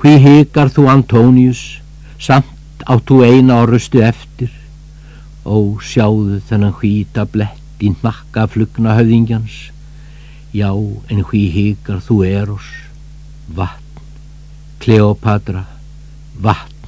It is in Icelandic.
Hví hikar þú Antónius, samt áttu eina orustu eftir, ó sjáðu þennan hvíta blett í nakka flugna höfðingjans, já en hví hikar þú Eros, vatn, Kleopatra, vatn.